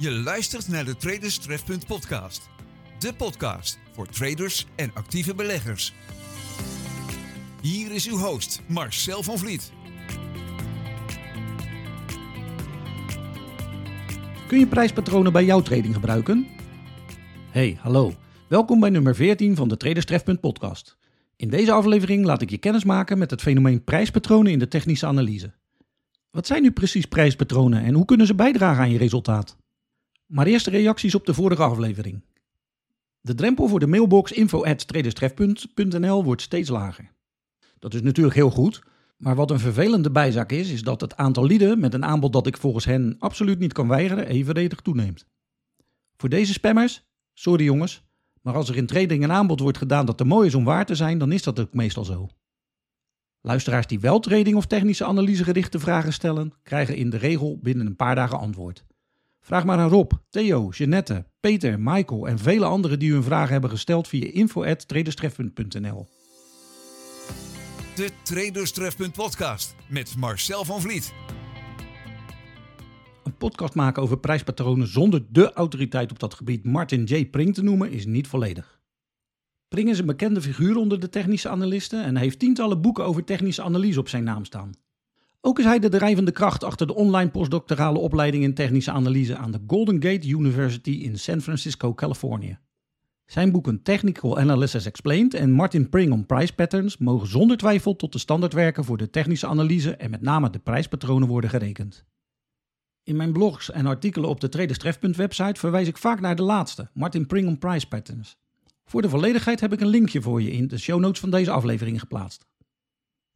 Je luistert naar de Traders Trefpunt podcast. De podcast voor traders en actieve beleggers. Hier is uw host Marcel van Vliet. Kun je prijspatronen bij jouw trading gebruiken? Hey, hallo. Welkom bij nummer 14 van de Traders Trefpunt podcast. In deze aflevering laat ik je kennis maken met het fenomeen prijspatronen in de technische analyse. Wat zijn nu precies prijspatronen en hoe kunnen ze bijdragen aan je resultaat? Maar eerst de reacties op de vorige aflevering. De drempel voor de mailbox info@traderstrefpunt.nl wordt steeds lager. Dat is natuurlijk heel goed, maar wat een vervelende bijzaak is, is dat het aantal lieden met een aanbod dat ik volgens hen absoluut niet kan weigeren evenredig toeneemt. Voor deze spammers, sorry jongens, maar als er in trading een aanbod wordt gedaan dat te mooi is om waar te zijn, dan is dat ook meestal zo. Luisteraars die wel trading of technische analyse gerichte vragen stellen, krijgen in de regel binnen een paar dagen antwoord. Vraag maar aan Rob, Theo, Jeannette, Peter, Michael en vele anderen die hun vragen hebben gesteld via info.traderstrefpunt.nl. De Traders Trefpunt podcast met Marcel van Vliet. Een podcast maken over prijspatronen zonder de autoriteit op dat gebied Martin J. Pring te noemen is niet volledig. Pring is een bekende figuur onder de technische analisten en heeft tientallen boeken over technische analyse op zijn naam staan. Ook is hij de drijvende kracht achter de online postdoctorale opleiding in technische analyse aan de Golden Gate University in San Francisco, Californië. Zijn boeken Technical Analysis Explained en Martin Pring on Price Patterns mogen zonder twijfel tot de standaardwerken voor de technische analyse en met name de prijspatronen worden gerekend. In mijn blogs en artikelen op de Traders Trefpunt website verwijs ik vaak naar de laatste, Martin Pring on Price Patterns. Voor de volledigheid heb ik een linkje voor je in de show notes van deze aflevering geplaatst.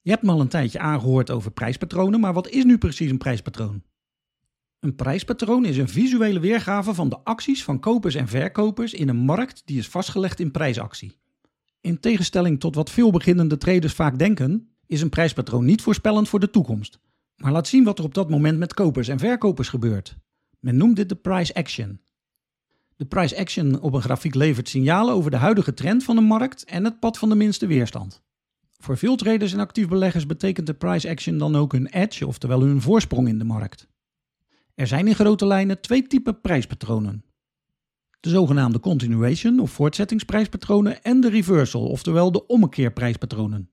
Je hebt me al een tijdje aangehoord over prijspatronen, maar wat is nu precies een prijspatroon? Een prijspatroon is een visuele weergave van de acties van kopers en verkopers in een markt die is vastgelegd in prijsactie. In tegenstelling tot wat veel beginnende traders vaak denken, is een prijspatroon niet voorspellend voor de toekomst, maar laat zien wat er op dat moment met kopers en verkopers gebeurt. Men noemt dit de price action. De price action op een grafiek levert signalen over de huidige trend van de markt en het pad van de minste weerstand. Voor veel traders en actief beleggers betekent de price action dan ook hun edge, oftewel hun voorsprong in de markt. Er zijn in grote lijnen twee typen prijspatronen. De zogenaamde continuation of voortzettingsprijspatronen en de reversal, oftewel de ommekeerprijspatronen.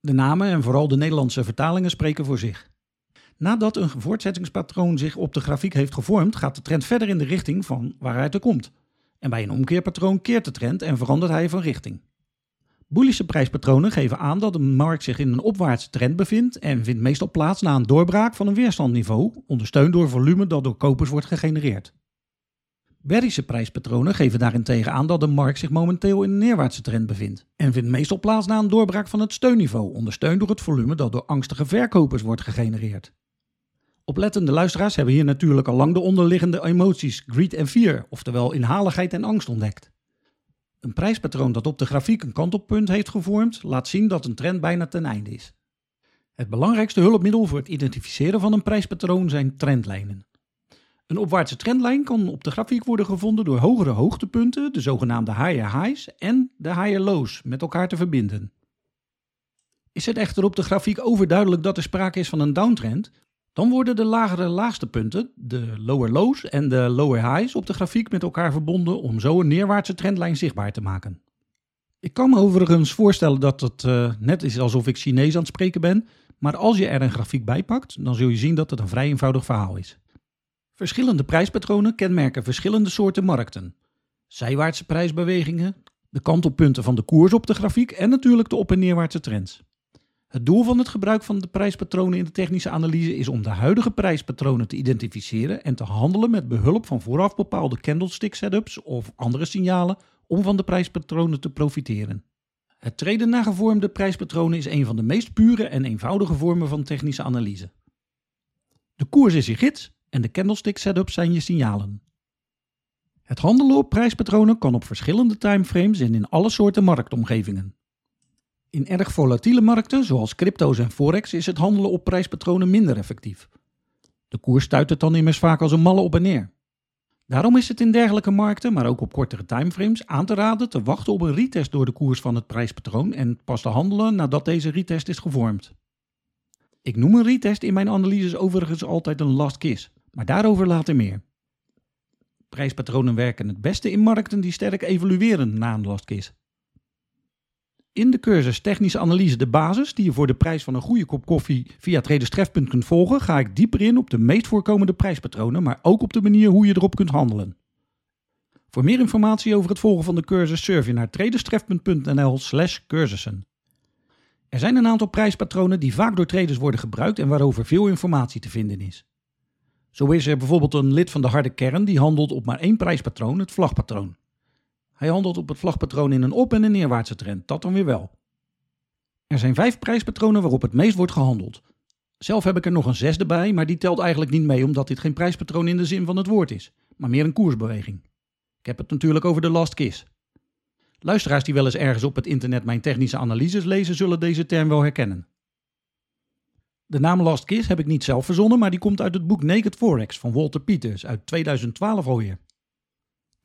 De namen en vooral de Nederlandse vertalingen spreken voor zich. Nadat een voortzettingspatroon zich op de grafiek heeft gevormd, gaat de trend verder in de richting van waaruit er komt. En bij een omkeerpatroon keert de trend en verandert hij van richting. Boelische prijspatronen geven aan dat de markt zich in een opwaartse trend bevindt en vindt meestal plaats na een doorbraak van een weerstandniveau, ondersteund door volume dat door kopers wordt gegenereerd. Berische prijspatronen geven daarentegen aan dat de markt zich momenteel in een neerwaartse trend bevindt en vindt meestal plaats na een doorbraak van het steunniveau, ondersteund door het volume dat door angstige verkopers wordt gegenereerd. Oplettende luisteraars hebben hier natuurlijk al lang de onderliggende emoties greed en fear, oftewel inhaligheid en angst ontdekt. Een prijspatroon dat op de grafiek een kantelpunt heeft gevormd, laat zien dat een trend bijna ten einde is. Het belangrijkste hulpmiddel voor het identificeren van een prijspatroon zijn trendlijnen. Een opwaartse trendlijn kan op de grafiek worden gevonden door hogere hoogtepunten, de zogenaamde higher highs, en de higher lows met elkaar te verbinden. Is het echter op de grafiek overduidelijk dat er sprake is van een downtrend, dan worden de lagere laagste punten, de lower lows en de lower highs, op de grafiek met elkaar verbonden om zo een neerwaartse trendlijn zichtbaar te maken. Ik kan me overigens voorstellen dat het uh, net is alsof ik Chinees aan het spreken ben, maar als je er een grafiek bij pakt, dan zul je zien dat het een vrij eenvoudig verhaal is. Verschillende prijspatronen kenmerken verschillende soorten markten. Zijwaartse prijsbewegingen, de kantelpunten van de koers op de grafiek en natuurlijk de op- en neerwaartse trends. Het doel van het gebruik van de prijspatronen in de technische analyse is om de huidige prijspatronen te identificeren en te handelen met behulp van vooraf bepaalde candlestick setups of andere signalen om van de prijspatronen te profiteren. Het treden naar gevormde prijspatronen is een van de meest pure en eenvoudige vormen van technische analyse. De koers is je gids en de candlestick setups zijn je signalen. Het handelen op prijspatronen kan op verschillende timeframes en in alle soorten marktomgevingen. In erg volatiele markten, zoals crypto's en forex, is het handelen op prijspatronen minder effectief. De koers stuit het dan immers vaak als een malle op en neer. Daarom is het in dergelijke markten, maar ook op kortere timeframes, aan te raden te wachten op een retest door de koers van het prijspatroon en pas te handelen nadat deze retest is gevormd. Ik noem een retest in mijn analyses overigens altijd een last kiss, maar daarover later meer. Prijspatronen werken het beste in markten die sterk evolueren na een last case. In de cursus Technische Analyse de Basis, die je voor de prijs van een goede kop koffie via Traderstref kunt volgen, ga ik dieper in op de meest voorkomende prijspatronen, maar ook op de manier hoe je erop kunt handelen. Voor meer informatie over het volgen van de cursus surf je naar traderstref.nl slash cursussen. Er zijn een aantal prijspatronen die vaak door traders worden gebruikt en waarover veel informatie te vinden is. Zo is er bijvoorbeeld een lid van de harde kern die handelt op maar één prijspatroon, het vlagpatroon. Hij handelt op het vlagpatroon in een op- en een neerwaartse trend, dat dan weer wel. Er zijn vijf prijspatronen waarop het meest wordt gehandeld. Zelf heb ik er nog een zesde bij, maar die telt eigenlijk niet mee omdat dit geen prijspatroon in de zin van het woord is, maar meer een koersbeweging. Ik heb het natuurlijk over de last kiss. Luisteraars die wel eens ergens op het internet mijn technische analyses lezen, zullen deze term wel herkennen. De naam Last Kiss heb ik niet zelf verzonnen, maar die komt uit het boek Naked Forex van Walter Peters uit 2012 alweer.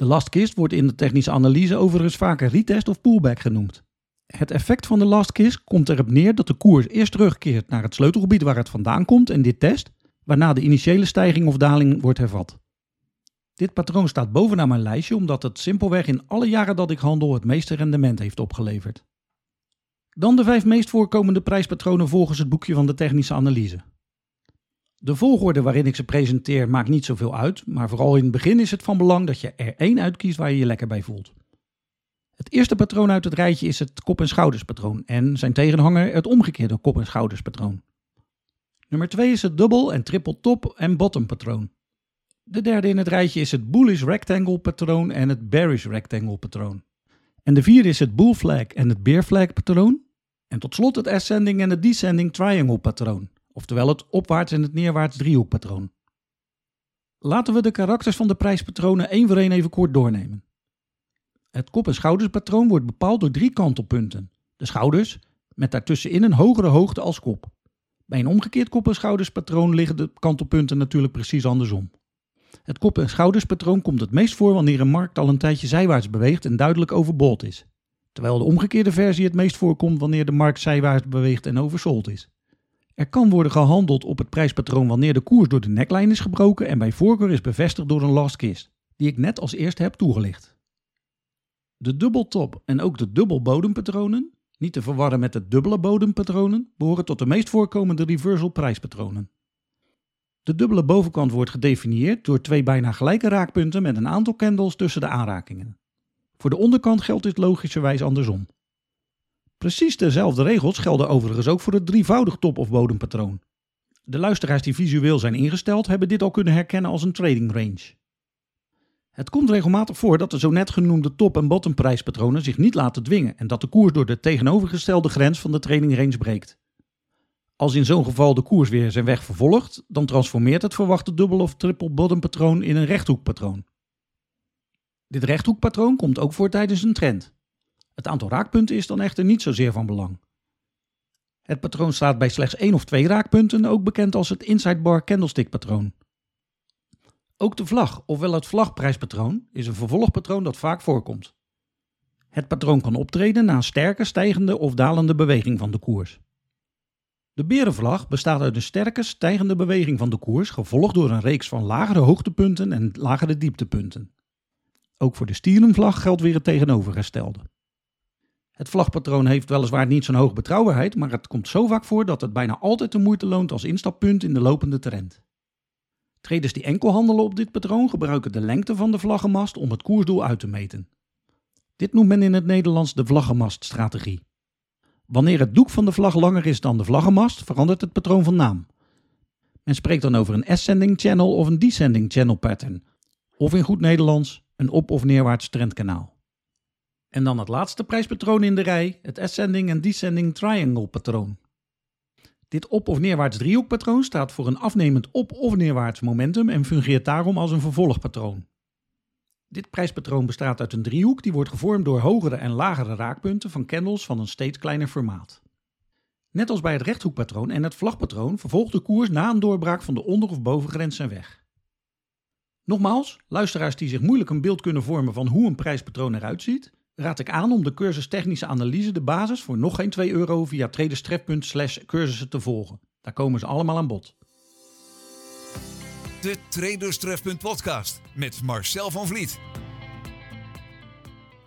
De last kiss wordt in de technische analyse overigens vaker retest of pullback genoemd. Het effect van de last kiss komt erop neer dat de koers eerst terugkeert naar het sleutelgebied waar het vandaan komt en dit test, waarna de initiële stijging of daling wordt hervat. Dit patroon staat bovenaan mijn lijstje omdat het simpelweg in alle jaren dat ik handel het meeste rendement heeft opgeleverd. Dan de vijf meest voorkomende prijspatronen volgens het boekje van de technische analyse. De volgorde waarin ik ze presenteer maakt niet zoveel uit, maar vooral in het begin is het van belang dat je er één uitkiest waar je je lekker bij voelt. Het eerste patroon uit het rijtje is het kop- en schouderspatroon en zijn tegenhanger het omgekeerde kop- en schouderspatroon. Nummer 2 is het dubbel en triple top en bottom patroon. De derde in het rijtje is het bullish rectangle patroon en het bearish rectangle patroon. En de vierde is het bull flag en het bear flag patroon. En tot slot het ascending en het descending triangle patroon, oftewel het opwaarts en het neerwaarts driehoekpatroon. Laten we de karakters van de prijspatronen één voor één even kort doornemen. Het kop- en schouderspatroon wordt bepaald door drie kantelpunten. De schouders, met daartussenin een hogere hoogte als kop. Bij een omgekeerd kop- en schouderspatroon liggen de kantelpunten natuurlijk precies andersom. Het kop- en schouderspatroon komt het meest voor wanneer een markt al een tijdje zijwaarts beweegt en duidelijk overbought is. Terwijl de omgekeerde versie het meest voorkomt wanneer de markt zijwaarts beweegt en oversold is. Er kan worden gehandeld op het prijspatroon wanneer de koers door de neckline is gebroken en bij voorkeur is bevestigd door een last kiss, die ik net als eerste heb toegelicht. De dubbeltop en ook de dubbelbodempatronen, niet te verwarren met de dubbele bodempatronen, behoren tot de meest voorkomende reversal prijspatronen. De dubbele bovenkant wordt gedefinieerd door twee bijna gelijke raakpunten met een aantal candles tussen de aanrakingen. Voor de onderkant geldt dit logischerwijs andersom. Precies dezelfde regels gelden overigens ook voor het drievoudig top- of bodempatroon. De luisteraars die visueel zijn ingesteld hebben dit al kunnen herkennen als een trading range. Het komt regelmatig voor dat de zo net genoemde top- en bottomprijspatronen zich niet laten dwingen en dat de koers door de tegenovergestelde grens van de trading range breekt. Als in zo'n geval de koers weer zijn weg vervolgt, dan transformeert het verwachte dubbel- of triple bottompatroon in een rechthoekpatroon. Dit rechthoekpatroon komt ook voor tijdens een trend. Het aantal raakpunten is dan echter niet zozeer van belang. Het patroon staat bij slechts één of twee raakpunten, ook bekend als het inside bar candlestick patroon. Ook de vlag, ofwel het vlagprijspatroon, is een vervolgpatroon dat vaak voorkomt. Het patroon kan optreden na een sterke stijgende of dalende beweging van de koers. De berenvlag bestaat uit een sterke stijgende beweging van de koers, gevolgd door een reeks van lagere hoogtepunten en lagere dieptepunten. Ook voor de stierenvlag geldt weer het tegenovergestelde. Het vlagpatroon heeft weliswaar niet zo'n hoge betrouwbaarheid, maar het komt zo vaak voor dat het bijna altijd de moeite loont als instappunt in de lopende trend. Traders die enkel handelen op dit patroon gebruiken de lengte van de vlaggenmast om het koersdoel uit te meten. Dit noemt men in het Nederlands de vlaggenmaststrategie. Wanneer het doek van de vlag langer is dan de vlaggenmast, verandert het patroon van naam. Men spreekt dan over een ascending channel of een descending channel pattern, of in goed Nederlands een op- of neerwaarts trendkanaal. En dan het laatste prijspatroon in de rij, het ascending en descending triangle patroon. Dit op- of neerwaarts driehoekpatroon staat voor een afnemend op- of neerwaarts momentum en fungeert daarom als een vervolgpatroon. Dit prijspatroon bestaat uit een driehoek die wordt gevormd door hogere en lagere raakpunten van candles van een steeds kleiner formaat. Net als bij het rechthoekpatroon en het vlagpatroon vervolgt de koers na een doorbraak van de onder- of bovengrens zijn weg. Nogmaals, luisteraars die zich moeilijk een beeld kunnen vormen van hoe een prijspatroon eruit ziet, raad ik aan om de cursus Technische Analyse de basis voor nog geen 2 euro via traderstref.slash cursussen te volgen. Daar komen ze allemaal aan bod. De Traderstrefpunt podcast met Marcel van Vliet.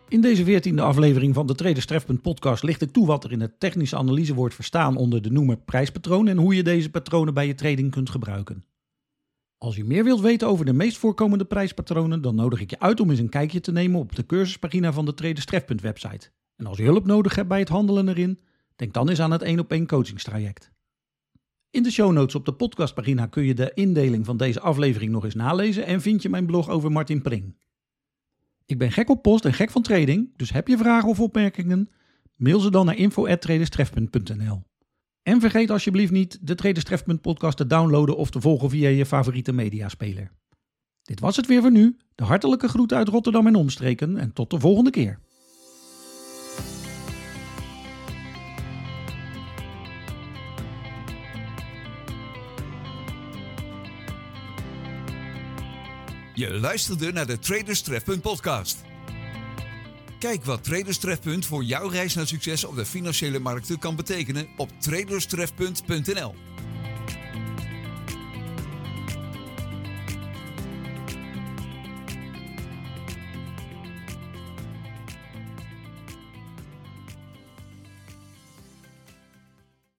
In deze veertiende aflevering van de Traderstrefpunt podcast licht ik toe wat er in de technische analyse wordt verstaan onder de noemer prijspatroon en hoe je deze patronen bij je trading kunt gebruiken. Als je meer wilt weten over de meest voorkomende prijspatronen, dan nodig ik je uit om eens een kijkje te nemen op de cursuspagina van de Traderstrefpunt website. En als je hulp nodig hebt bij het handelen erin, denk dan eens aan het 1 op 1 coachingstraject. In de show notes op de podcastpagina kun je de indeling van deze aflevering nog eens nalezen en vind je mijn blog over Martin Pring. Ik ben gek op post en gek van trading, dus heb je vragen of opmerkingen? Mail ze dan naar info@traderstrefpunt.nl. En vergeet alsjeblieft niet de Traderstrefpunt podcast te downloaden of te volgen via je favoriete mediaspeler. Dit was het weer voor nu. De hartelijke groeten uit Rotterdam en omstreken en tot de volgende keer. Je luisterde naar de Traders podcast. Kijk wat Traders Trefpunt voor jouw reis naar succes op de financiële markten kan betekenen op traderstrefpunt.nl.